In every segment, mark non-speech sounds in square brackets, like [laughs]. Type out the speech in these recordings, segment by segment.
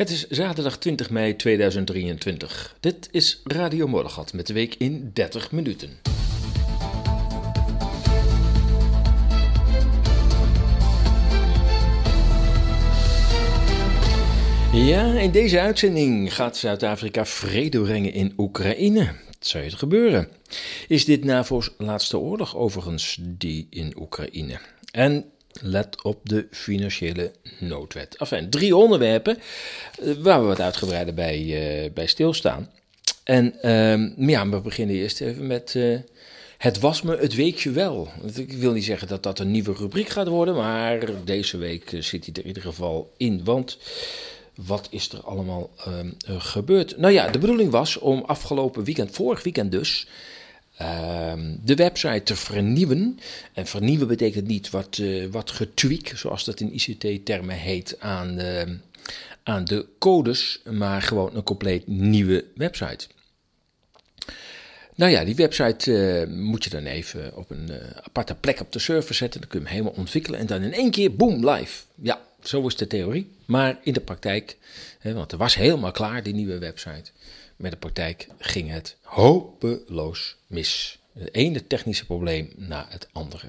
Het is zaterdag 20 mei 2023. Dit is Radio Moddergat met de week in 30 minuten. Ja, in deze uitzending gaat Zuid-Afrika vrede brengen in Oekraïne. Zou het gebeuren? Is dit NAVO's laatste oorlog overigens, die in Oekraïne? En let op de financiële noodwet. Enfin, drie onderwerpen eh, waar we wat uitgebreider bij, uh, bij stilstaan. En uh, ja, we beginnen eerst even met uh, het was me het weekje wel. Ik wil niet zeggen dat dat een nieuwe rubriek gaat worden, maar deze week zit hij er in ieder geval in, want wat is er allemaal uh, gebeurd? Nou ja, de bedoeling was om afgelopen weekend, vorig weekend dus, uh, de website te vernieuwen. En vernieuwen betekent niet wat, uh, wat getweak, zoals dat in ICT-termen heet, aan, uh, aan de codes, maar gewoon een compleet nieuwe website. Nou ja, die website uh, moet je dan even op een uh, aparte plek op de server zetten. Dan kun je hem helemaal ontwikkelen en dan in één keer, boom, live. Ja, zo is de theorie. Maar in de praktijk, hè, want er was helemaal klaar, die nieuwe website. Met de praktijk ging het hopeloos mis. Het ene technische probleem na het andere.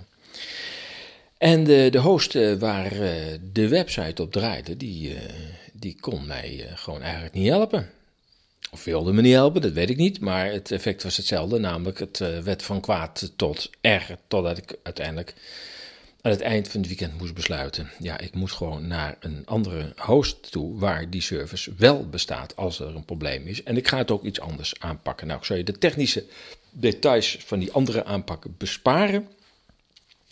En de, de host uh, waar de website op draaide, die, die kon mij gewoon eigenlijk niet helpen. Of wilde me niet helpen, dat weet ik niet. Maar het effect was hetzelfde, namelijk het werd van kwaad tot erger. Totdat ik uiteindelijk aan het eind van het weekend moest besluiten. Ja, ik moet gewoon naar een andere host toe waar die service wel bestaat als er een probleem is. En ik ga het ook iets anders aanpakken. Nou, ik zal je de technische details van die andere aanpakken besparen.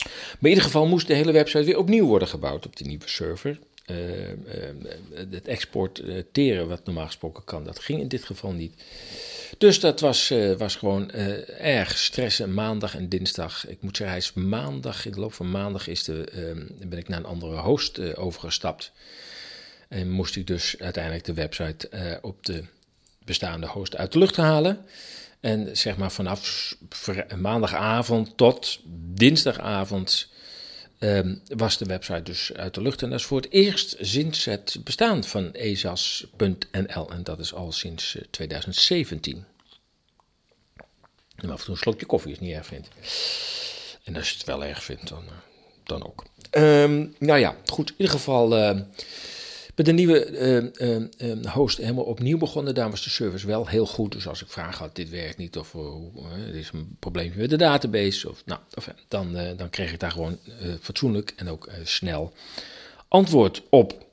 Maar in ieder geval moest de hele website weer opnieuw worden gebouwd op die nieuwe server. Uh, uh, het exporteren wat normaal gesproken kan, dat ging in dit geval niet. Dus dat was, uh, was gewoon erg stressen, maandag en dinsdag. Ik moet zeggen, hij is maandag, in de loop van maandag is de, ehm, ben ik naar een andere host overgestapt. En moest ik dus uiteindelijk de website op de bestaande host uit de lucht halen. En zeg maar vanaf maandagavond tot dinsdagavond um, was de website dus uit de lucht. En dat is voor het eerst sinds het bestaan van ezas.nl. En dat is al sinds 2017. En af en toe een slokje koffie is niet erg vindt. En als je het wel erg vindt, dan, dan ook. Um, nou ja, goed. In ieder geval... Uh, met de nieuwe uh, uh, host helemaal opnieuw begonnen. Daar was de service wel heel goed. Dus als ik vraag had, dit werkt niet of er is een probleempje met de database. Of, nou, of, dan, dan kreeg ik daar gewoon fatsoenlijk en ook snel antwoord op.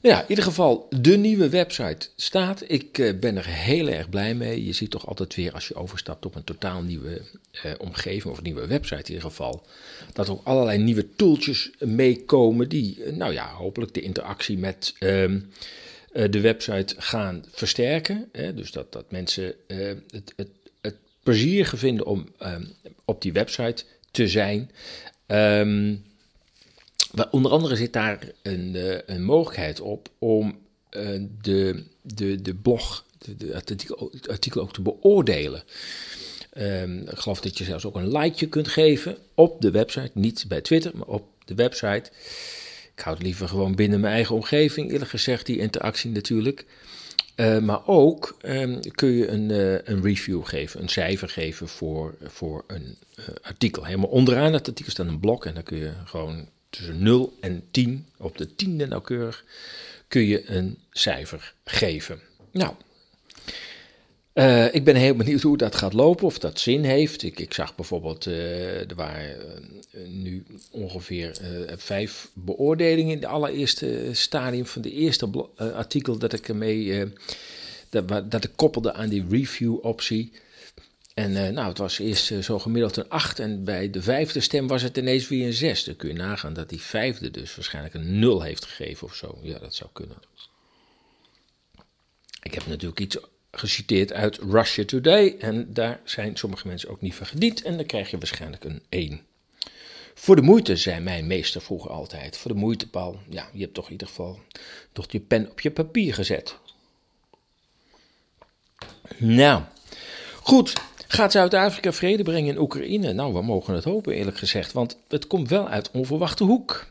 Nou ja, in ieder geval, de nieuwe website staat. Ik uh, ben er heel erg blij mee. Je ziet toch altijd weer als je overstapt op een totaal nieuwe uh, omgeving of nieuwe website in ieder geval, dat er ook allerlei nieuwe tooltjes meekomen die, uh, nou ja, hopelijk de interactie met ehm, de website gaan versterken. Hè? Dus dat, dat mensen het, het, het plezier vinden om ehm, op die website te zijn. Um, onder andere zit daar een, uh, een mogelijkheid op om uh, de, de, de blog, de, artikel, het artikel ook te beoordelen. Um, ik geloof dat je zelfs ook een likeje kunt geven op de website. Niet bij Twitter, maar op de website. Ik hou het liever gewoon binnen mijn eigen omgeving, eerlijk gezegd, die interactie natuurlijk. Uh, maar ook um, kun je een, een review geven, een cijfer geven voor, voor een artikel. Helemaal onderaan het artikel staat een blok en dan kun je gewoon tussen 0 en 10, op de tiende nauwkeurig, kun je een cijfer geven. Nou, uh, ik ben heel benieuwd hoe dat gaat lopen, of dat zin heeft. Ik, ik zag bijvoorbeeld, uh, er waren uh, nu ongeveer vijf beoordelingen in de allereerste stadium van de eerste artikel dat ik ermee, dat, dat ik koppelde aan die review optie. En uh, nou, het was eerst uh, zo gemiddeld een 8 en bij de vijfde stem was het ineens weer een 6. Dan kun je nagaan dat die vijfde dus waarschijnlijk een 0 heeft gegeven of zo. Ja, dat zou kunnen. Ik heb natuurlijk iets geciteerd uit Russia Today en daar zijn sommige mensen ook niet van gediend en dan krijg je waarschijnlijk een 1. Voor de moeite, zei mijn meester vroeger altijd. Voor de moeite, Paul. Ja, je hebt toch in ieder geval toch je pen op je papier gezet. Nou, goed. Gaat Zuid-Afrika vrede brengen in Oekraïne? Nou, we mogen het hopen, eerlijk gezegd, want het komt wel uit onverwachte hoek.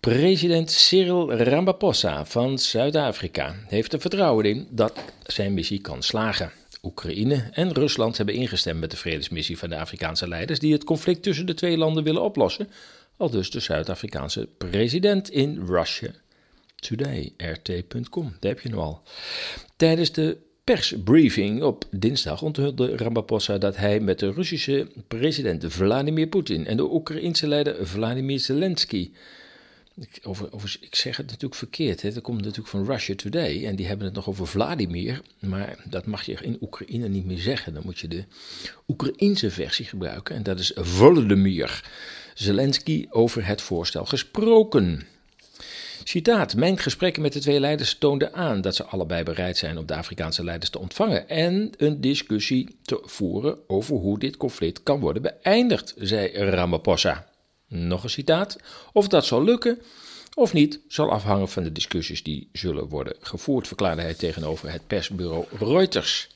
President Cyril Ramaphosa van Zuid-Afrika heeft er vertrouwen in dat zijn missie kan slagen. Oekraïne en Rusland hebben ingestemd met de vredesmissie van de Afrikaanse leiders die het conflict tussen de twee landen willen oplossen, al dus de Zuid-Afrikaanse president in Russia Today, rt.com, daar heb je hem al. Tijdens de persbriefing op dinsdag onthulde Ramaphosa dat hij met de Russische president Vladimir Poetin en de Oekraïnse leider Vladimir Zelensky ik, over, over, ik zeg het natuurlijk verkeerd. Hè. Dat komt natuurlijk van Russia Today. En die hebben het nog over Vladimir. Maar dat mag je in Oekraïne niet meer zeggen. Dan moet je de Oekraïense versie gebruiken. En dat is Volodymyr Zelensky over het voorstel gesproken. Citaat: Mijn gesprekken met de twee leiders toonden aan dat ze allebei bereid zijn om de Afrikaanse leiders te ontvangen en een discussie te voeren over hoe dit conflict kan worden beëindigd, zei Ramaphosa. Nog een citaat. Of dat zal lukken of niet, zal afhangen van de discussies die zullen worden gevoerd, verklaarde hij tegenover het persbureau Reuters.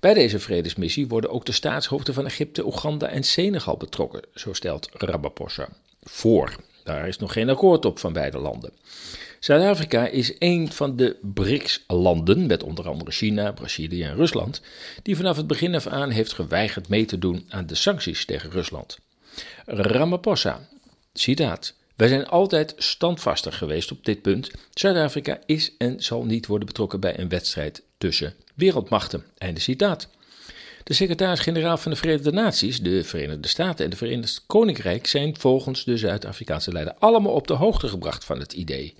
Bij deze vredesmissie worden ook de staatshoofden van Egypte, Oeganda en Senegal betrokken, zo stelt Ramaphosa voor. Daar is nog geen akkoord op van beide landen. Zuid-Afrika is een van de BRICS-landen, met onder andere China, Brazilië en Rusland, die vanaf het begin af aan heeft geweigerd mee te doen aan de sancties tegen Rusland. Ramaphosa, citaat. Wij zijn altijd standvastig geweest op dit punt. Zuid-Afrika is en zal niet worden betrokken bij een wedstrijd tussen wereldmachten. Einde citaat. De secretaris-generaal van de Verenigde Naties, de Verenigde Staten en de Verenigd Koninkrijk zijn volgens de Zuid-Afrikaanse leider allemaal op de hoogte gebracht van het idee.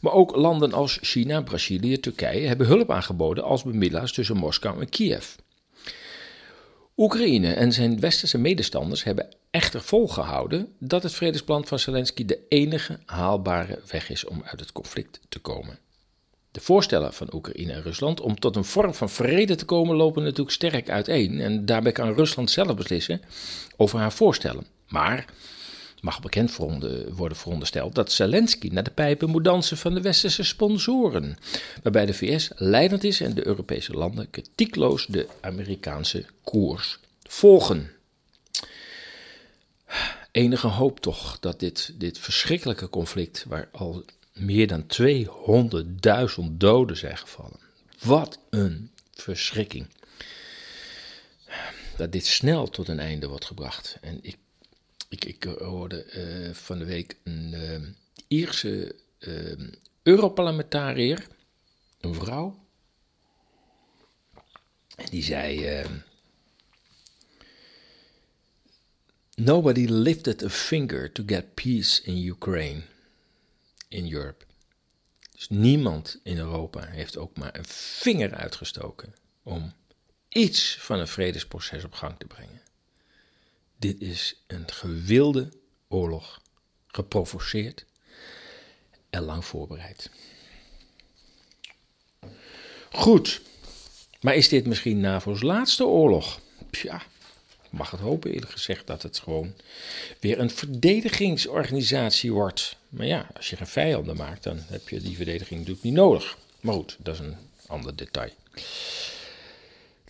Maar ook landen als China, Brazilië, Turkije hebben hulp aangeboden als bemiddelaars tussen Moskou en Kiev. Oekraïne en zijn westerse medestanders hebben echter volgehouden dat het vredesplan van Zelensky de enige haalbare weg is om uit het conflict te komen. De voorstellen van Oekraïne en Rusland om tot een vorm van vrede te komen lopen natuurlijk sterk uiteen en daarbij kan Rusland zelf beslissen over haar voorstellen. Maar mag bekend worden verondersteld dat Zelensky naar de pijpen moet dansen van de westerse sponsoren, waarbij de VS leidend is en de Europese landen kritiekloos de Amerikaanse koers volgen. Enige hoop toch dat dit, dit verschrikkelijke conflict, waar al meer dan 200.000 doden zijn gevallen. Wat een verschrikking. Dat dit snel tot een einde wordt gebracht. En ik, ik, ik hoorde uh, van de week een uh, Ierse uh, Europarlementariër, een vrouw. En die zei. Nobody lifted a finger to get peace in Ukraine in Europe. Dus niemand in Europa heeft ook maar een vinger uitgestoken om iets van een vredesproces op gang te brengen. Dit is een gewilde oorlog, geprovoceerd en lang voorbereid. Goed, maar is dit misschien NAVO's laatste oorlog? Ja, mag het hopen eerlijk gezegd dat het gewoon weer een verdedigingsorganisatie wordt. Maar ja, als je geen vijanden maakt, dan heb je die verdediging natuurlijk niet nodig. Maar goed, dat is een ander detail.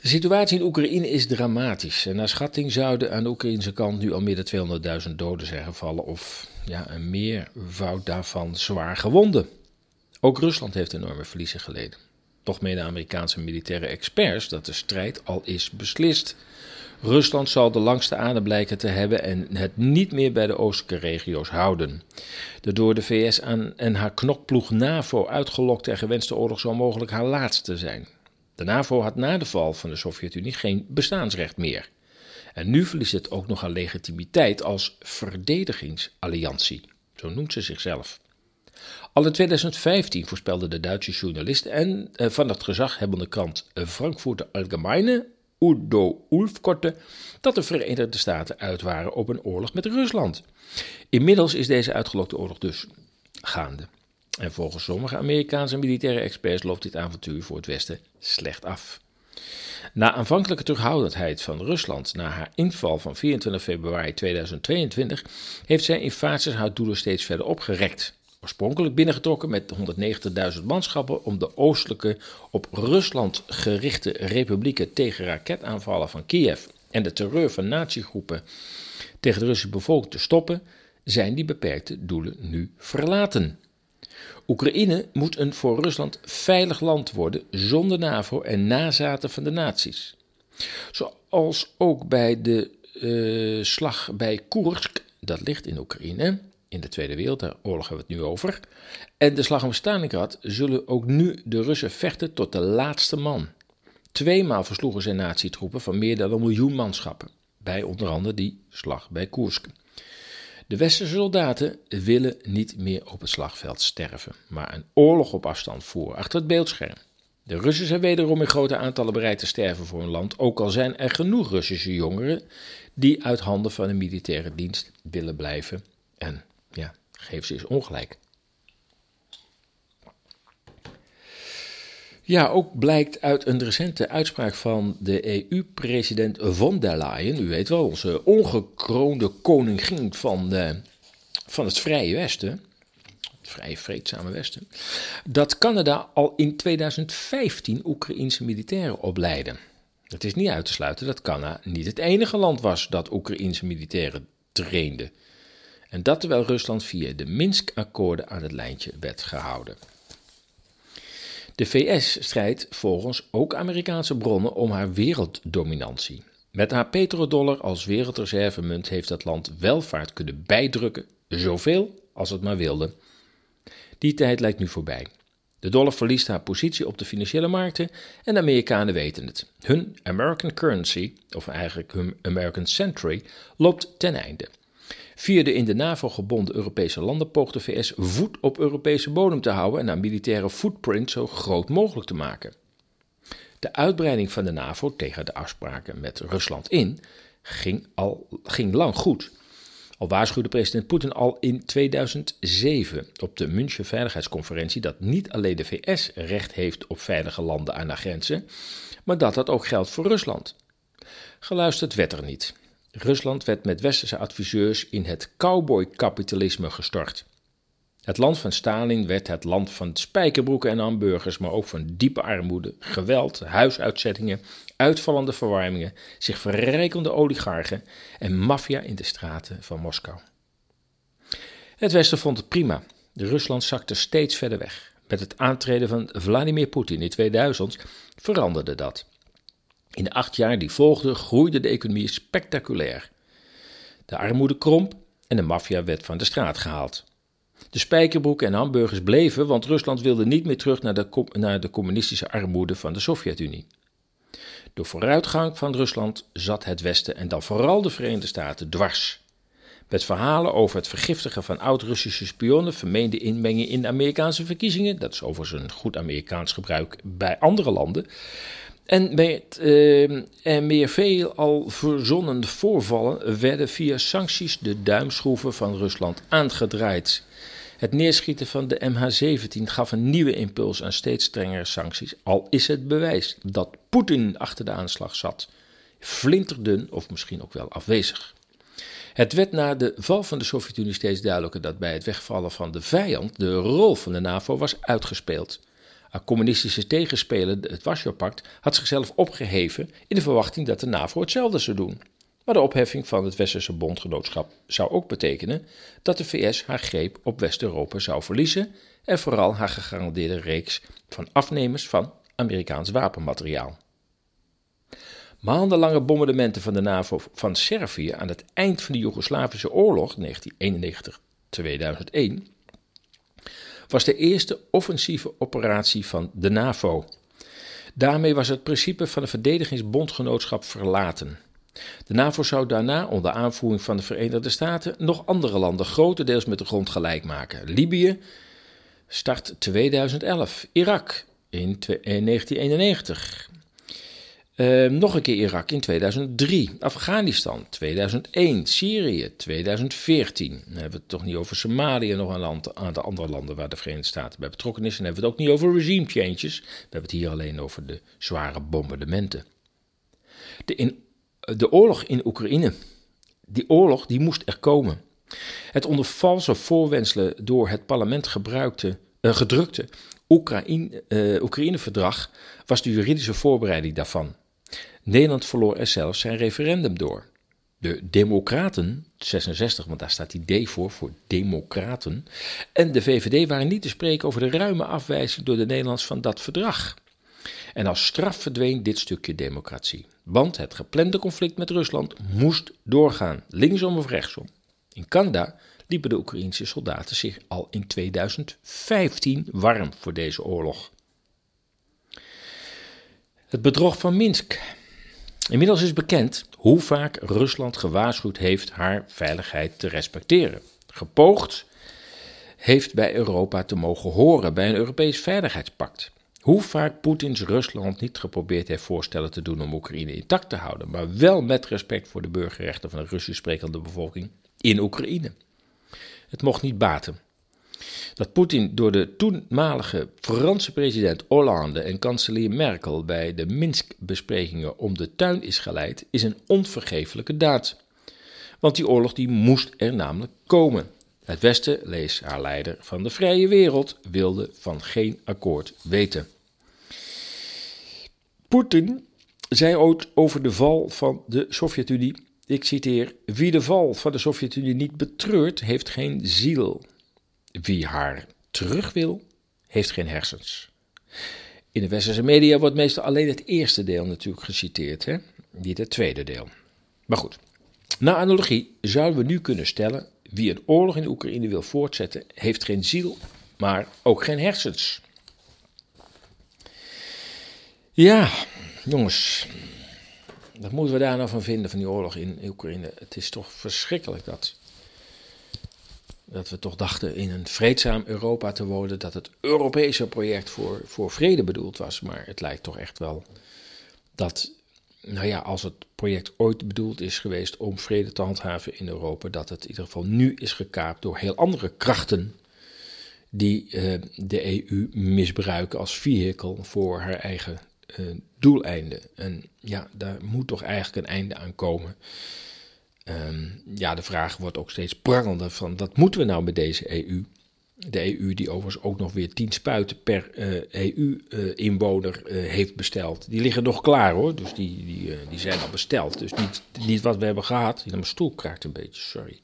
De situatie in Oekraïne is dramatisch. En naar schatting zouden aan de Oekraïnse kant nu al meer dan 200.000 doden zijn gevallen. Of ja, een meervoud daarvan zwaar gewonden. Ook Rusland heeft enorme verliezen geleden. Toch menen Amerikaanse militaire experts dat de strijd al is beslist. Rusland zal de langste adem blijken te hebben en het niet meer bij de oostelijke regio's houden. De door de VS aan en haar knokploeg NAVO uitgelokte en gewenste oorlog zal mogelijk haar laatste zijn. De NAVO had na de val van de Sovjet-Unie geen bestaansrecht meer. En nu verliest het ook nog aan legitimiteit als verdedigingsalliantie. Zo noemt ze zichzelf. Al in 2015 voorspelde de Duitse journalist en eh, van het gezaghebbende krant Frankfurter Allgemeine Udo Ulfkorte dat de Verenigde Staten uit waren op een oorlog met Rusland. Inmiddels is deze uitgelokte oorlog dus gaande. En volgens sommige Amerikaanse militaire experts loopt dit avontuur voor het Westen slecht af. Na aanvankelijke terughoudendheid van Rusland na haar inval van 24 februari 2022 heeft zij in fases haar doelen steeds verder opgerekt oorspronkelijk binnengetrokken met 190.000 manschappen om de oostelijke op Rusland gerichte republieken tegen raketaanvallen van Kiev en de terreur van natiegroepen tegen de Russische bevolking te stoppen, zijn die beperkte doelen nu verlaten. Oekraïne moet een voor Rusland veilig land worden zonder NAVO en nazaten van de naties. Zoals ook bij de uh, slag bij Koersk, dat ligt in Oekraïne, in de Tweede Wereldoorlog hebben we het nu over, en de slag om Stalingrad zullen ook nu de Russen vechten tot de laatste man. Tweemaal versloegen ze natietroepen van meer dan een miljoen manschappen, bij onder andere die slag bij Koersk. De westerse soldaten willen niet meer op het slagveld sterven, maar een oorlog op afstand voeren achter het beeldscherm. De Russen zijn wederom in grote aantallen bereid te sterven voor hun land, ook al zijn er genoeg Russische jongeren die uit handen van de militaire dienst willen blijven. En geef ze eens ongelijk. Ja, ook blijkt uit een recente uitspraak van de EU-president von der Leyen, u weet wel, onze ongekroonde koningin van, uh, van het Vrije Westen, het Vrije Vreedzame Westen, dat Canada al in 2015 Oekraïense militairen opleidde. Het is niet uit te sluiten dat Canada niet het enige land was dat Oekraïense militairen trainde. En dat terwijl Rusland via de Minsk-akkoorden aan het lijntje werd gehouden. De VS strijdt volgens ook Amerikaanse bronnen om haar werelddominantie. Met haar petrodollar als wereldreservemunt heeft dat land welvaart kunnen bijdrukken, zoveel als het maar wilde. Die tijd lijkt nu voorbij. De dollar verliest haar positie op de financiële markten en de Amerikanen weten het. Hun American currency, of eigenlijk hun American century, loopt ten einde. Via de in de NAVO gebonden Europese landen poogt de VS voet op Europese bodem te houden en haar militaire footprint zo groot mogelijk te maken. De uitbreiding van de NAVO tegen de afspraken met Rusland in ging, al, ging lang goed. Al waarschuwde president Poetin al in 2007 op de München Veiligheidsconferentie dat niet alleen de VS recht heeft op veilige landen aan haar grenzen, maar dat dat ook geldt voor Rusland. Geluisterd werd er niet. Rusland werd met westerse adviseurs in het cowboy-kapitalisme gestort. Het land van Stalin werd het land van spijkerbroeken en hamburgers, maar ook van diepe armoede, geweld, huisuitzettingen, uitvallende verwarmingen, zich verrijkende oligarchen en maffia in de straten van Moskou. Het Westen vond het prima. Rusland zakte steeds verder weg. Met het aantreden van Vladimir Poetin in 2000 veranderde dat. In de acht jaar die volgden groeide de economie spectaculair. De armoede kromp en de maffia werd van de straat gehaald. De spijkerbroeken en hamburgers bleven, want Rusland wilde niet meer terug naar de, naar de communistische armoede van de Sovjet-Unie. Door vooruitgang van Rusland zat het Westen en dan vooral de Verenigde Staten dwars. Met verhalen over het vergiftigen van oud-Russische spionnen, vermeende inmenging in de Amerikaanse verkiezingen, dat is overigens een goed Amerikaans gebruik bij andere landen, en met uh, en meer veel al verzonnen voorvallen werden via sancties de duimschroeven van Rusland aangedraaid. Het neerschieten van de MH17 gaf een nieuwe impuls aan steeds strengere sancties, al is het bewijs dat Poetin achter de aanslag zat. Flinterdun of misschien ook wel afwezig. Het werd na de val van de Sovjet-Unie steeds duidelijker dat bij het wegvallen van de vijand de rol van de NAVO was uitgespeeld. Communistische tegenspeler, het Warschau-pact, had zichzelf opgeheven in de verwachting dat de NAVO hetzelfde zou doen. Maar de opheffing van het Westerse bondgenootschap zou ook betekenen dat de VS haar greep op West-Europa zou verliezen en vooral haar gegarandeerde reeks van afnemers van Amerikaans wapenmateriaal. Maandenlange bombardementen van de NAVO van Servië aan het eind van de Joegoslavische oorlog 1991-2001 was de eerste offensieve operatie van de NAVO. Daarmee was het principe van het verdedigingsbondgenootschap verlaten. De NAVO zou daarna onder aanvoering van de Verenigde Staten nog andere landen grotendeels met de grond gelijk maken. Libië start 2011, Irak in 1991, Ehm, nog een keer Irak in 2003, Afghanistan 2001, Syrië 2014. Dan hebben we het toch niet over Somalië, nog een land, aantal andere landen waar de Verenigde Staten bij betrokken is. En hebben we het ook niet over regime changes. We hebben het hier alleen over de zware bombardementen. De, de oorlog in Oekraïne, die oorlog die moest er komen. Het onder valse voorwenselen door het parlement gebruikte, uh, gedrukte uh, Oekraïne-verdrag was de juridische voorbereiding daarvan. Nederland verloor er zelfs zijn referendum door. De Democraten, 66, want daar staat die D voor, voor Democraten, en de VVD waren niet te spreken over de ruime afwijzing door de Nederlanders van dat verdrag. En als straf verdween dit stukje democratie. Want het geplande conflict met Rusland moest doorgaan, linksom of rechtsom. In Canada liepen de Oekraïnse soldaten zich al in 2015 warm voor deze oorlog. Het bedrog van Minsk. Inmiddels is bekend hoe vaak Rusland gewaarschuwd heeft haar veiligheid te respecteren. Gepoogd heeft bij Europa te mogen horen bij een Europees veiligheidspact. Hoe vaak Poetins Rusland niet geprobeerd heeft voorstellen te doen om Oekraïne intact te houden, maar wel met respect voor de burgerrechten van de Russisch sprekende bevolking in Oekraïne. Het mocht niet baten. Dat Poetin door de toenmalige Franse president Hollande en kanselier Merkel bij de Minsk-besprekingen om de tuin is geleid, is een onvergeeflijke daad. Want die oorlog die moest er namelijk komen. Het Westen, lees haar leider van de vrije wereld, wilde van geen akkoord weten. Poetin zei ooit over de val van de Sovjet-Unie, ik citeer, wie de val van de Sovjet-Unie niet betreurt, heeft geen ziel. Wie haar terug wil, heeft geen hersens. In de westerse media wordt meestal alleen het eerste deel natuurlijk geciteerd, hè? niet het tweede deel. Maar goed, na analogie zouden we nu kunnen stellen wie een oorlog in Oekraïne wil voortzetten, heeft geen ziel, maar ook geen hersens. Ja, jongens, wat moeten we daar nou van vinden van die oorlog in Oekraïne? Het is toch verschrikkelijk dat, dat we toch dachten in een vreedzaam Europa te worden, dat het Europese project voor, voor vrede bedoeld was. Maar het lijkt toch echt wel dat nou ja, als het project ooit bedoeld is geweest om vrede te handhaven in Europa, dat het in ieder geval nu is gekaapt door heel andere krachten die uh, de EU misbruiken als vehikel voor haar eigen uh, doeleinden. En ja, daar moet toch eigenlijk een einde aan komen. Um, ja, de vraag wordt ook steeds prangender van wat moeten we nou met deze EU? De EU die overigens ook nog weer 10 spuiten per EU-inwoner uh, uh, heeft besteld. Die liggen nog klaar hoor, dus die, die, die zijn al besteld. Dus niet, niet wat we hebben gehad. Mijn stoel kraakt een beetje, sorry.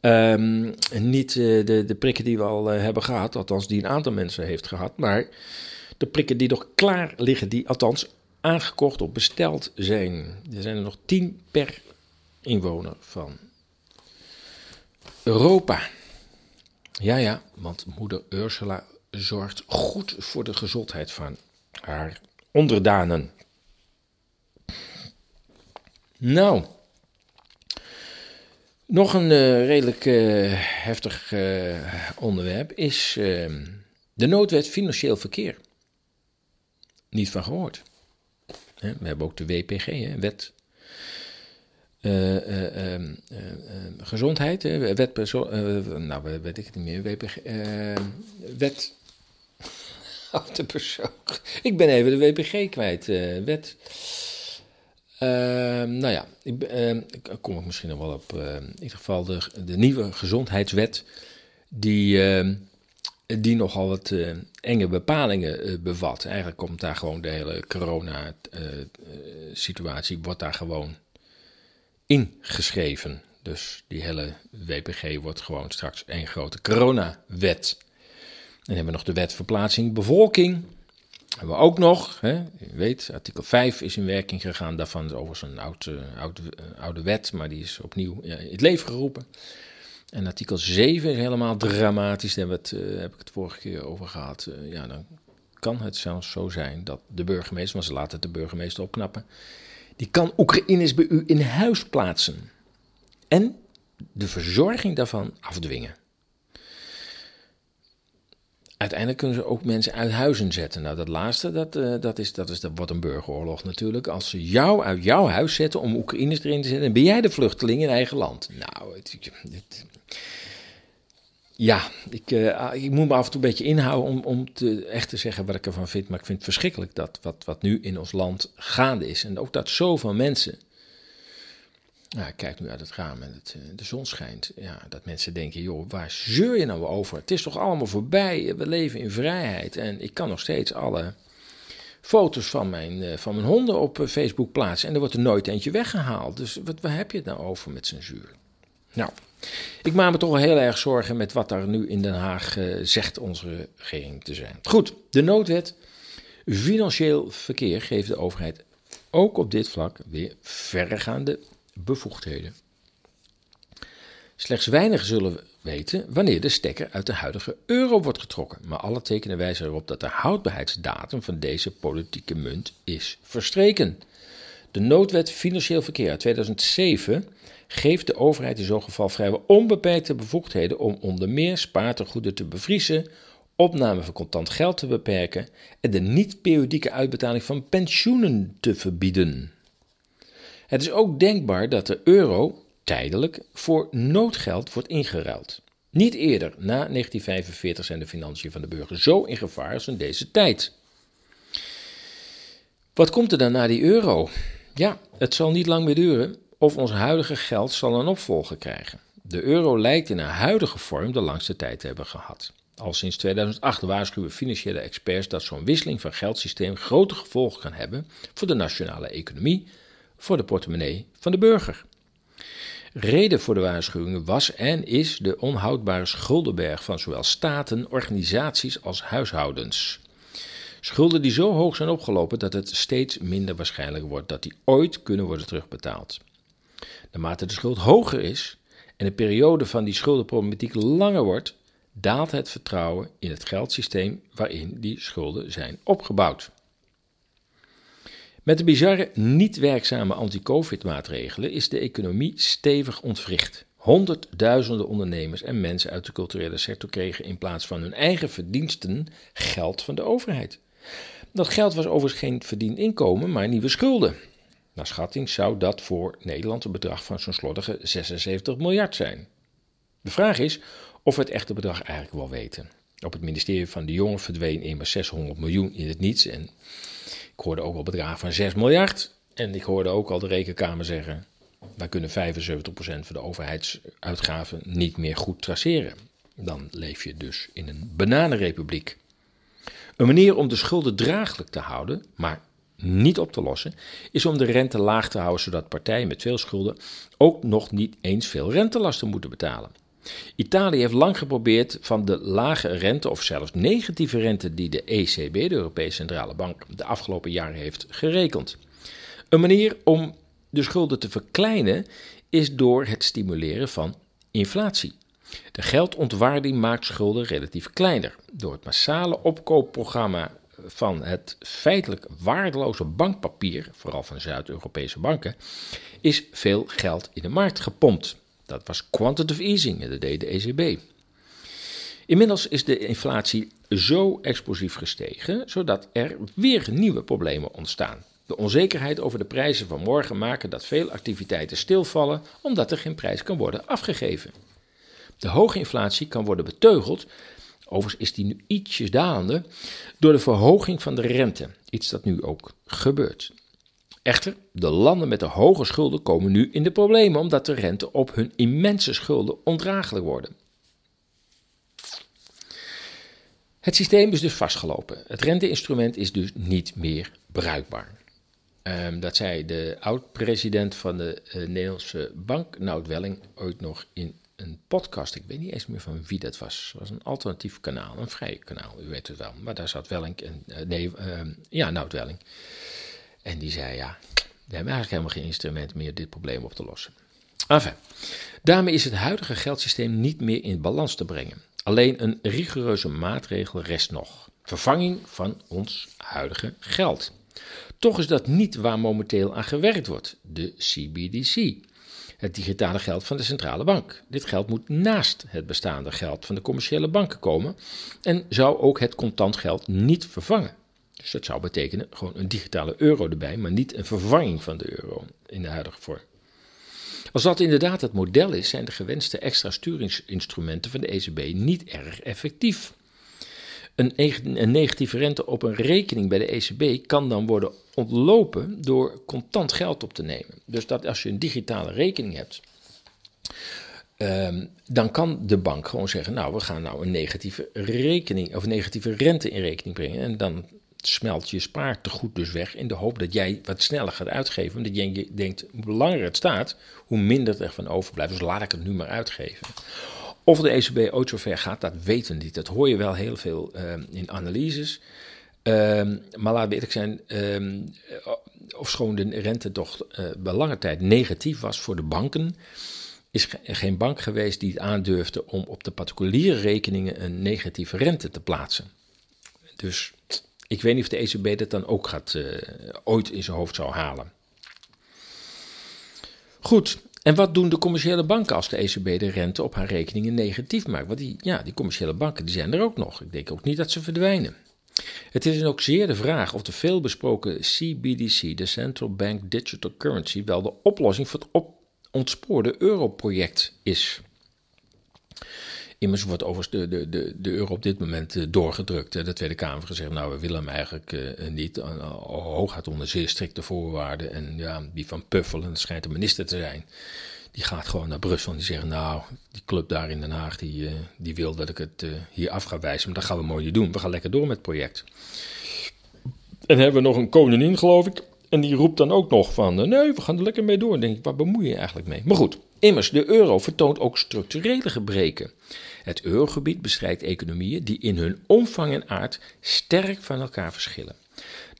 Um, niet de, de prikken die we al hebben gehad, althans die een aantal mensen heeft gehad. Maar de prikken die nog klaar liggen, die althans aangekocht of besteld zijn. Er zijn er nog 10 per inwoner van Europa. Ja, ja, want moeder Ursula zorgt goed voor de gezondheid van haar onderdanen. Nou, nog een uh, redelijk uh, heftig uh, onderwerp is ehm, de noodwet financieel verkeer. Niet van gehoord. We hebben ook de WPG, hè, wet gezondheid, wet, nou weet ik het niet meer, WPG, wet, [laughs] oh, de persoon, ik ben even de WPG kwijt, wet, nou ja, ik, ik kom ik misschien nog wel op, in ieder geval de, de nieuwe gezondheidswet, die, die nogal wat enge bepalingen bevat. Eigenlijk komt daar gewoon de hele corona-situatie, wordt daar gewoon ingeschreven. Dus die hele WPG wordt gewoon straks één grote coronawet. Dan hebben we nog de wet verplaatsing bevolking. Hebben we ook nog, hè, je weet, artikel 5 is in werking gegaan. Daarvan is overigens een oude, oude, oude wet, maar die is opnieuw in het leven geroepen. En artikel 7 is helemaal dramatisch, daar heb, uh, heb ik het vorige keer over gehad. Ja, dan kan het zelfs zo zijn dat de burgemeester, want ze laten de burgemeester opknappen, die kan Oekraïners bij u in huis plaatsen en de verzorging daarvan afdwingen. Uiteindelijk kunnen ze ook mensen uit huizen zetten. Nou, dat laatste, dat, uh, dat, is, dat, is, wordt een burgeroorlog natuurlijk. Als ze jou uit jouw huis zetten om Oekraïners erin te zetten, dan ben jij de vluchteling in eigen land. Nou, het, ja, ik, uh, ik moet me af en toe een beetje inhouden om, om te, echt te zeggen wat ik ervan vind. Maar ik vind het verschrikkelijk dat wat, wat nu in ons land gaande is. En ook dat zoveel mensen. Nou, kijk nu uit het raam en het, de zon schijnt. Ja, dat mensen denken, joh, waar zeur je nou over? Het is toch allemaal voorbij? We leven in vrijheid. En ik kan nog steeds alle foto's van mijn, eh, van mijn honden op eh, Facebook plaatsen en er wordt er nooit eentje weggehaald. Dus wat, waar heb je het nou over met censuur? Nou, ik maak me toch heel erg zorgen met wat daar nu in Den Haag uh, zegt onze regering te zijn. Goed, de noodwet financieel verkeer geeft de overheid ook op dit vlak weer verregaande bevoegdheden. Slechts weinigen zullen weten wanneer de stekker uit de huidige euro wordt getrokken, maar alle tekenen wijzen erop dat de houdbaarheidsdatum van deze politieke munt is verstreken. De noodwet Financieel Verkeer uit 2007 geeft de overheid in zo'n geval vrijwel onbeperkte bevoegdheden om onder meer spaartegoeden te bevriezen, opname van contant geld te beperken en de niet-periodieke uitbetaling van pensioenen te verbieden. Het is ook denkbaar dat de euro tijdelijk voor noodgeld wordt ingeruild. Niet eerder, na 1945, zijn de financiën van de burger zo in gevaar als in deze tijd. Wat komt er dan na die euro? Ja, het zal niet lang meer duren of ons huidige geld zal een opvolger krijgen. De euro lijkt in haar huidige vorm de langste tijd te hebben gehad. Al sinds 2008 waarschuwen financiële experts dat zo'n wisseling van geldsysteem grote gevolgen kan hebben voor de nationale economie, voor de portemonnee van de burger. Reden voor de waarschuwingen was en is de onhoudbare schuldenberg van zowel staten, organisaties als huishoudens. Schulden die zo hoog zijn opgelopen dat het steeds minder waarschijnlijk wordt dat die ooit kunnen worden terugbetaald. Naarmate de schuld hoger is en de periode van die schuldenproblematiek langer wordt, daalt het vertrouwen in het geldsysteem waarin die schulden zijn opgebouwd. Met de bizarre niet werkzame anti-COVID-maatregelen is de economie stevig ontwricht. Honderdduizenden ondernemers en mensen uit de culturele sector kregen in plaats van hun eigen verdiensten geld van de overheid. Dat geld was overigens geen verdiend inkomen, maar nieuwe schulden. Naar schatting zou dat voor Nederland een bedrag van zo'n slordige 76 miljard zijn. De vraag is of we het echte bedrag eigenlijk wel weten. Op het ministerie van de Jongen verdween immers 600 miljoen in het niets en ik hoorde ook wel bedragen van 6 miljard. En ik hoorde ook al de rekenkamer zeggen: wij kunnen 75% van de overheidsuitgaven niet meer goed traceren. Dan leef je dus in een bananenrepubliek. Een manier om de schulden draaglijk te houden, maar niet op te lossen, is om de rente laag te houden, zodat partijen met veel schulden ook nog niet eens veel rentelasten moeten betalen. Italië heeft lang geprobeerd van de lage rente of zelfs negatieve rente die de ECB, de Europese Centrale Bank, de afgelopen jaren heeft gerekend. Een manier om de schulden te verkleinen is door het stimuleren van inflatie. De geldontwaarding maakt schulden relatief kleiner. Door het massale opkoopprogramma van het feitelijk waardeloze bankpapier, vooral van Zuid-Europese banken, is veel geld in de markt gepompt. Dat was quantitative easing, dat deed de ECB. Inmiddels is de inflatie zo explosief gestegen, zodat er weer nieuwe problemen ontstaan. De onzekerheid over de prijzen van morgen maken dat veel activiteiten stilvallen omdat er geen prijs kan worden afgegeven. De hoge inflatie kan worden beteugeld, overigens is die nu ietsjes dalende, door de verhoging van de rente, iets dat nu ook gebeurt. Echter, de landen met de hoge schulden komen nu in de problemen omdat de rente op hun immense schulden ondraaglijk worden. Het systeem is dus vastgelopen. Het renteinstrument is dus niet meer bruikbaar. Um, dat zei de oud-president van de uh, Nederlandse Bank, Nout Welling, ooit nog in een podcast. Ik weet niet eens meer van wie dat was. Het was een alternatief kanaal, een vrij kanaal, u weet het wel. Maar daar zat Welling en, uh, nee, uh, ja, Nout Welling. En die zei, ja, we hebben eigenlijk helemaal geen instrument meer dit probleem op te lossen. Enfin, daarmee is het huidige geldsysteem niet meer in balans te brengen. Alleen een rigoureuze maatregel rest nog. Vervanging van ons huidige geld. Toch is dat niet waar momenteel aan gewerkt wordt, de CBDC. Het digitale geld van de centrale bank. Dit geld moet naast het bestaande geld van de commerciële banken komen en zou ook het contant geld niet vervangen. Dus dat zou betekenen gewoon een digitale euro erbij, maar niet een vervanging van de euro in de huidige vorm. Als dat inderdaad het model is, zijn de gewenste extra sturingsinstrumenten van de ECB niet erg effectief. Een, een, negatieve rente op een rekening bij de ECB kan dan worden ontlopen door contant geld op te nemen. Dus dat als je een digitale rekening hebt, um, dan kan de bank gewoon zeggen: Nou, we gaan nou een negatieve rekening of negatieve rente in rekening brengen. En dan smelt je spaartegoed dus weg in de hoop dat jij wat sneller gaat uitgeven. Omdat jij denkt, hoe langer het staat, hoe minder er van overblijft. Dus laat ik het nu maar uitgeven. Of de ECB ooit zover gaat, dat weten we niet. Dat hoor je wel heel veel uh, in analyses. Um, maar laten we eerlijk zijn, um, ofschoon de rente toch uh, bij lange tijd negatief was voor de banken, is er geen bank geweest die het aandurfde om op de particuliere rekeningen een negatieve rente te plaatsen. Dus ik weet niet of de ECB dat dan ook gaat, uh, ooit in zijn hoofd zou halen. Goed, en wat doen de commerciële banken als de ECB de rente op haar rekeningen negatief maakt? Want die, ja, die commerciële banken die zijn er ook nog. Ik denk ook niet dat ze verdwijnen. Het is dan ook zeer de vraag of de veelbesproken CBDC, de Central Bank Digital Currency, wel de oplossing voor het op ontspoorde europroject is. Immers wordt overigens de, de, de, de euro op dit moment uh, doorgedrukt. De Tweede Kamer gezegd, nou we willen hem eigenlijk uh, niet. Uh, hooguit onder zeer strikte voorwaarden. En ja, die van Puffelen, schijnt de minister te zijn. Die gaat gewoon naar Brussel en die zegt, nou, die club daar in Den Haag, die, die wil dat ik het hier af ga wijzen. Maar dat gaan we mooi niet doen. We gaan lekker door met het project. En hebben we nog een koningin, geloof ik. En die roept dan ook nog van, nee, we gaan er lekker mee door. Denk ik, waar bemoei je eigenlijk mee? Maar goed, immers, de euro vertoont ook structurele gebreken. Het eurogebied bestrijdt economieën die in hun omvang en aard sterk van elkaar verschillen.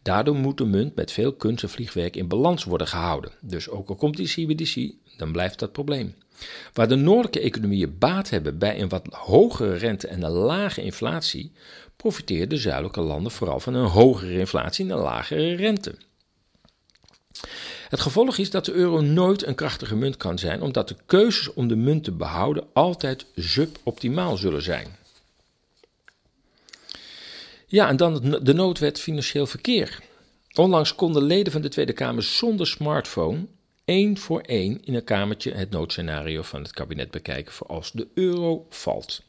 Daardoor moet de munt met veel kunst en vliegwerk in balans worden gehouden. Dus ook al komt die CBDC, dan blijft dat probleem. Waar de noordelijke economieën baat hebben bij een wat hogere rente en een lage inflatie, profiteren de zuidelijke landen vooral van een hogere inflatie en een lagere rente. Het gevolg is dat de euro nooit een krachtige munt kan zijn, omdat de keuzes om de munt te behouden altijd suboptimaal zullen zijn. Ja, en dan de noodwet financieel verkeer. Onlangs konden leden van de Tweede Kamer zonder smartphone één voor één in een kamertje het noodscenario van het kabinet bekijken voor als de euro valt.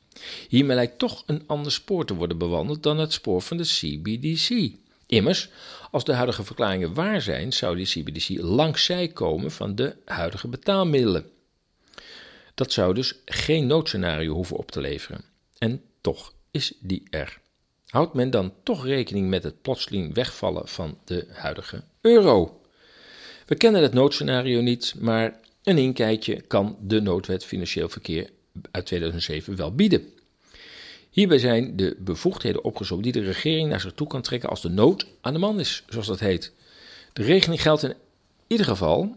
Hiermee lijkt toch een ander spoor te worden bewandeld dan het spoor van de CBDC. Immers, als de huidige verklaringen waar zijn, zou die CBDC langzij komen van de huidige betaalmiddelen. Dat zou dus geen noodscenario hoeven op te leveren. En toch is die er. Houdt men dan toch rekening met het plotseling wegvallen van de huidige euro? We kennen het noodscenario niet, maar een inkijkje kan de noodwet financieel verkeer uit 2007 wel bieden. Hierbij zijn de bevoegdheden opgezomd die de regering naar zich toe kan trekken als de nood aan de man is, zoals dat heet. De regeling geldt in ieder geval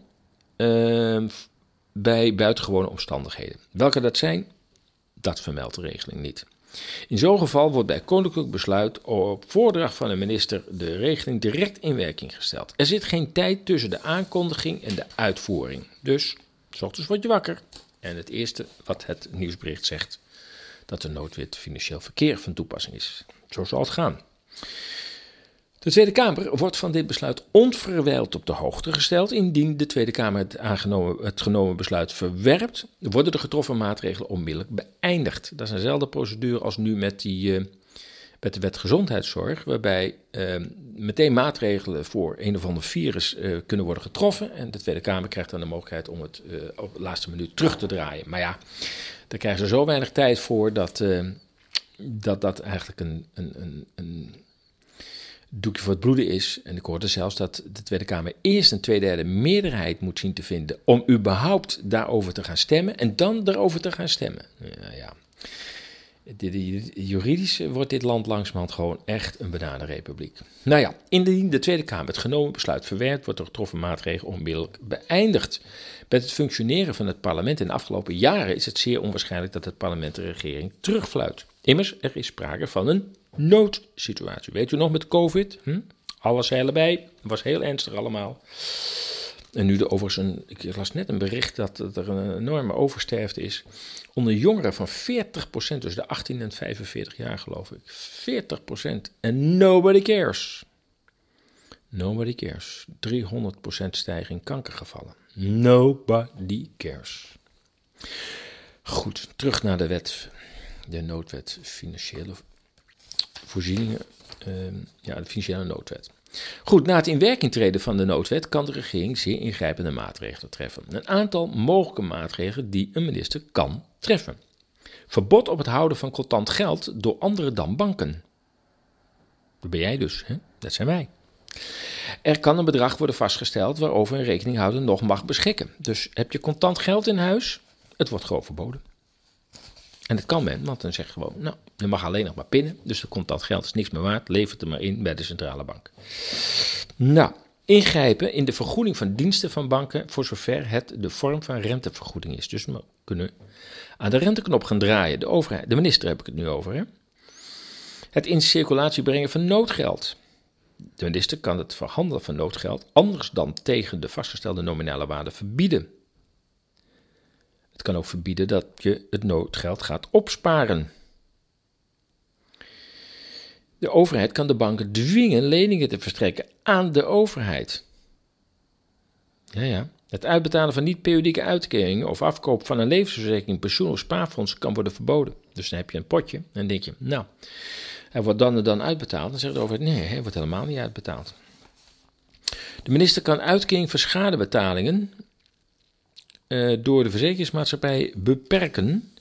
uh, bij buitengewone omstandigheden. Welke dat zijn, dat vermeldt de regeling niet. In zo'n geval wordt bij koninklijk besluit op voordracht van de minister de regeling direct in werking gesteld. Er zit geen tijd tussen de aankondiging en de uitvoering. Dus, s ochtends word je wakker. En het eerste wat het nieuwsbericht zegt, dat de noodwet financieel verkeer van toepassing is. Zo zal het gaan. De Tweede Kamer wordt van dit besluit onverwijld op de hoogte gesteld. Indien de Tweede Kamer het, aangenomen, het genomen besluit verwerpt, worden de getroffen maatregelen onmiddellijk beëindigd. Dat is eenzelfde procedure als nu met, die, uh, met de wet gezondheidszorg, waarbij uh, meteen maatregelen voor een of ander virus uh, kunnen worden getroffen. En de Tweede Kamer krijgt dan de mogelijkheid om het op de laatste minuut terug te draaien. Maar ja, daar krijgen ze zo weinig tijd voor dat dat, dat eigenlijk een, een, een, een doekje voor het bloeden is. En ik hoorde zelfs dat de Tweede Kamer eerst een tweederde meerderheid moet zien te vinden om überhaupt daarover te gaan stemmen en dan daarover te gaan stemmen. Ja. Juridisch wordt dit land langzamerhand gewoon echt een bananenrepubliek. Nou ja, indien de Tweede Kamer het genomen besluit verwerkt, wordt de getroffen maatregel onmiddellijk beëindigd. Met het functioneren van het parlement in de afgelopen jaren is het zeer onwaarschijnlijk dat het parlement de regering terugfluit. Immers, er is sprake van een noodsituatie. Weet u nog met COVID? Hm? Alles erbij. was heel ernstig allemaal. En nu de overigens, een, ik las net een bericht dat er een enorme oversterfte is. Onder jongeren van 40%, dus de 18 en 45 jaar geloof ik. 40% en nobody cares. Nobody cares. 300% stijging kankergevallen. Nobody cares. Goed, terug naar de wet. De noodwet financiële voorzieningen. Uh, ja, de financiële noodwet. Goed, na het in werking treden van de noodwet kan de regering zeer ingrijpende maatregelen treffen. Een aantal mogelijke maatregelen die een minister kan treffen. Verbod op het houden van contant geld door anderen dan banken. Dat ben jij dus, hè? dat zijn wij. Er kan een bedrag worden vastgesteld waarover een rekeninghouder nog mag beschikken. Dus heb je contant geld in huis, het wordt gewoon verboden. En dat kan men, want dan zeg je gewoon, nou, je mag alleen nog maar pinnen. Dus de contant geld is niks meer waard, levert er maar in bij de centrale bank. Nou, ingrijpen in de vergoeding van diensten van banken voor zover het de vorm van rentevergoeding is. Dus we kunnen aan de renteknop gaan draaien. De overheid, de minister heb ik het nu over. Hè? Het in circulatie brengen van noodgeld. De minister kan het verhandelen van noodgeld anders dan tegen de vastgestelde nominale waarde verbieden. Het kan ook verbieden dat je het noodgeld gaat opsparen. De overheid kan de banken dwingen leningen te verstrekken aan de overheid. Ja, ja. Het uitbetalen van niet-periodieke uitkeringen of afkoop van een levensverzekering, pensioen of spaarfonds kan worden verboden. Dus dan heb je een potje en denk je, nou, hij wordt dan en dan uitbetaald. Dan zegt de overheid, nee, hij wordt helemaal niet uitbetaald. De minister kan uitkering voor schadebetalingen uh, door de verzekeringsmaatschappij beperken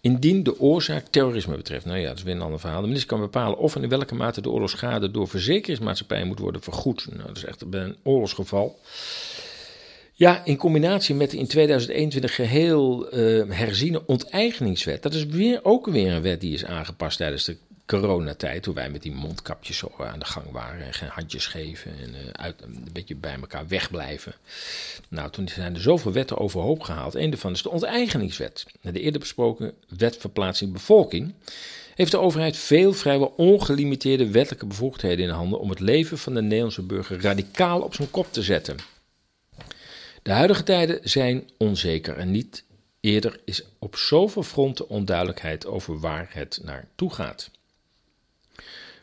indien de oorzaak terrorisme betreft. Nou ja, dat is weer een ander verhaal. De minister kan bepalen of en in welke mate de oorlogsschade door verzekeringsmaatschappijen moet worden vergoed. Nou, dat is echt een oorlogsgeval. Ja, in combinatie met de in 2021 geheel uh, herziene onteigeningswet. Dat is weer, ook weer een wet die is aangepast tijdens de coronatijd, toen wij met die mondkapjes aan de gang waren en geen handjes geven en uh, uit, een beetje bij elkaar wegblijven. Nou, toen zijn er zoveel wetten overhoop gehaald. Een daarvan is de onteigeningswet. De eerder besproken wet verplaatsing bevolking heeft de overheid veel vrijwel ongelimiteerde wettelijke bevoegdheden in handen om het leven van de Nederlandse burger radicaal op zijn kop te zetten. De huidige tijden zijn onzeker en niet eerder is op zoveel fronten onduidelijkheid over waar het naartoe gaat.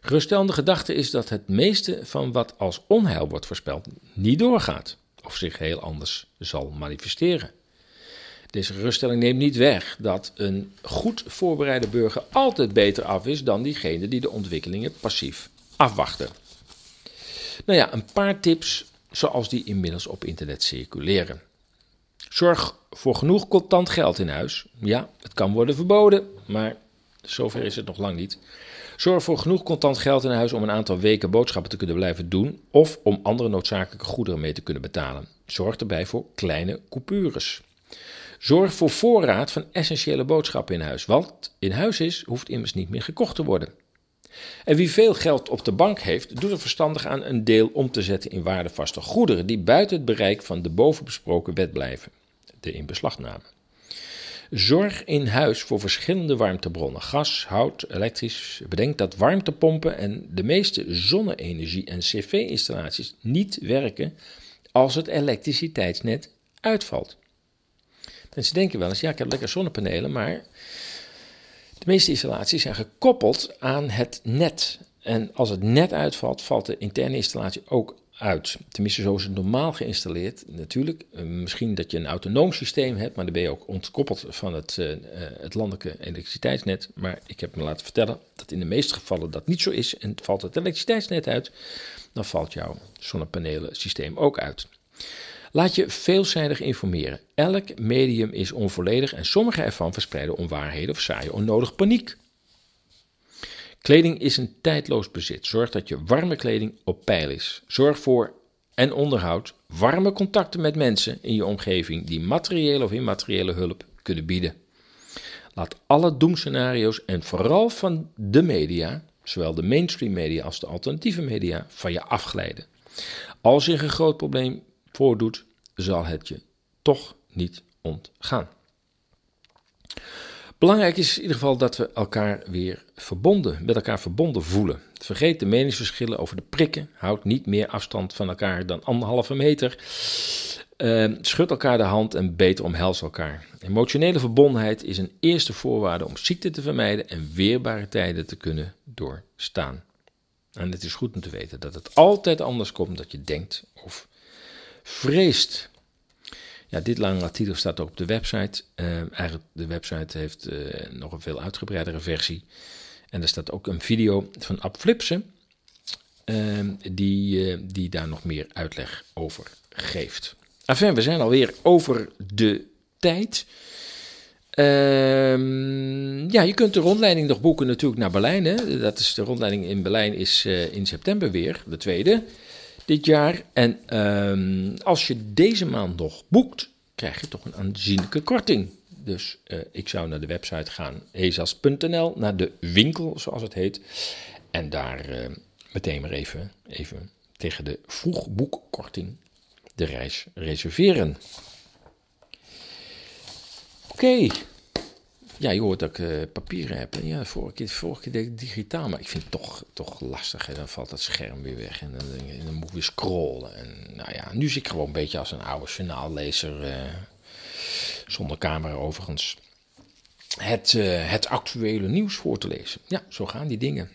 Geruststellende gedachte is dat het meeste van wat als onheil wordt voorspeld niet doorgaat of zich heel anders zal manifesteren. Deze geruststelling neemt niet weg dat een goed voorbereide burger altijd beter af is dan diegene die de ontwikkelingen passief afwachten. Nou ja, een paar tips zoals die inmiddels op internet circuleren. Zorg voor genoeg contant geld in huis. Ja, het kan worden verboden, maar zover is het nog lang niet. Zorg voor genoeg contant geld in huis om een aantal weken boodschappen te kunnen blijven doen of om andere noodzakelijke goederen mee te kunnen betalen. Zorg erbij voor kleine coupures. Zorg voor voorraad van essentiële boodschappen in huis. Wat in huis is, hoeft immers niet meer gekocht te worden. En wie veel geld op de bank heeft, doet er verstandig aan een deel om te zetten in waardevaste goederen die buiten het bereik van de bovenbesproken wet blijven, de inbeslagname. Zorg in huis voor verschillende warmtebronnen: gas, hout, elektrisch. Bedenk dat warmtepompen en de meeste zonne-energie- en cv-installaties niet werken als het elektriciteitsnet uitvalt. Mensen denken wel eens: ja, ik heb lekker zonnepanelen, maar de meeste installaties zijn gekoppeld aan het net. En als het net uitvalt, valt de interne installatie ook uit. Tenminste, zo is het normaal geïnstalleerd. Natuurlijk, eh, misschien dat je een autonoom systeem hebt, maar dan ben je ook ontkoppeld van het, uh, het landelijke elektriciteitsnet. Maar ik heb me laten vertellen dat in de meeste gevallen dat niet zo is. En valt het elektriciteitsnet uit, dan valt jouw zonnepanelen systeem ook uit. Laat je veelzijdig informeren. Elk medium is onvolledig en sommige ervan verspreiden onwaarheden of zaaien onnodig paniek. Kleding is een tijdloos bezit. Zorg dat je warme kleding op peil is. Zorg voor en onderhoud warme contacten met mensen in je omgeving die materiële of immateriële hulp kunnen bieden. Laat alle doemscenario's en vooral van de media, zowel de mainstream media als de alternatieve media, van je afglijden. Als je een groot probleem voordoet, zal het je toch niet ontgaan. Belangrijk is in ieder geval dat we elkaar weer verbonden, met elkaar verbonden voelen. Vergeet de meningsverschillen over de prikken. Houd niet meer afstand van elkaar dan anderhalve meter. Uh, schud elkaar de hand en beter omhels elkaar. Emotionele verbondenheid is een eerste voorwaarde om ziekte te vermijden en weerbare tijden te kunnen doorstaan. En het is goed om te weten dat het altijd anders komt dan je denkt of vreest. Ja, dit lange artikel staat ook op de website. Uh, eigenlijk de website heeft uh, nog een veel uitgebreidere versie. En er staat ook een video van Ab Flipsen, uh, die, die daar nog meer uitleg over geeft. Enfin, we zijn alweer over de tijd. Ehm, ja, je kunt de rondleiding nog boeken natuurlijk naar Berlijn. Hè? Dat is, de rondleiding in Berlijn is eh, in september weer, de tweede dit jaar. En ehm, als je deze maand nog boekt, krijg je toch een aanzienlijke korting. Dus eh, ik zou naar de website gaan, ezas.nl, naar de winkel zoals het heet. En daar uh, meteen maar even, even tegen de vroegboekkorting de reis reserveren. Oké. Ja, je hoort dat ik uh, papieren heb. Ja, vorige keer, vorige keer deed ik digitaal, maar ik vind het toch, toch lastig. Hè. Dan valt dat scherm weer weg en dan, moet ik weer scrollen. En nou ja, nu zit ik gewoon een beetje als een oude journaallezer, uh, zonder camera overigens, het, uh, het actuele nieuws voor te lezen. Ja, zo gaan die dingen.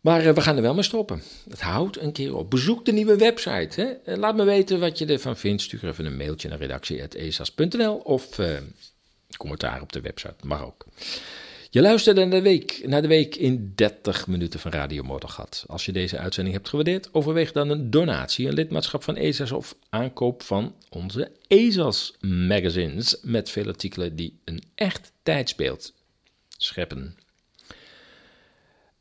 Maar we gaan er wel mee stoppen. Het houdt een keer op. Bezoek de nieuwe website. Hè? Laat me weten wat je ervan vindt. Stuur even een mailtje naar redactie.esas.nl of commentaar op de website. Mag ook. Je luisterde naar de, week, naar de week in 30 minuten van Radio Moddergat. Als je deze uitzending hebt gewaardeerd, overweeg dan een donatie, een lidmaatschap van ESAS of aankoop van onze ESAS magazines met veel artikelen die een echt tijdsbeeld scheppen.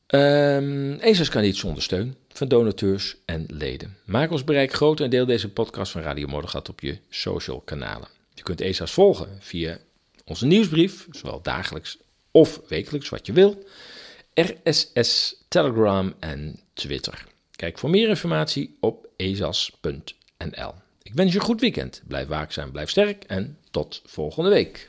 Um, ESAS kan niet zonder steun van donateurs en leden. Maak ons bereik groter en deel deze podcast van Radio Moddergat op je social kanalen. Je kunt ESAS volgen via onze nieuwsbrief, zowel dagelijks of wekelijks, wat je wil, RSS, Telegram en Twitter. Kijk voor meer informatie op ezas.nl. Ik wens je een goed weekend. Blijf waakzaam, blijf sterk en tot volgende week.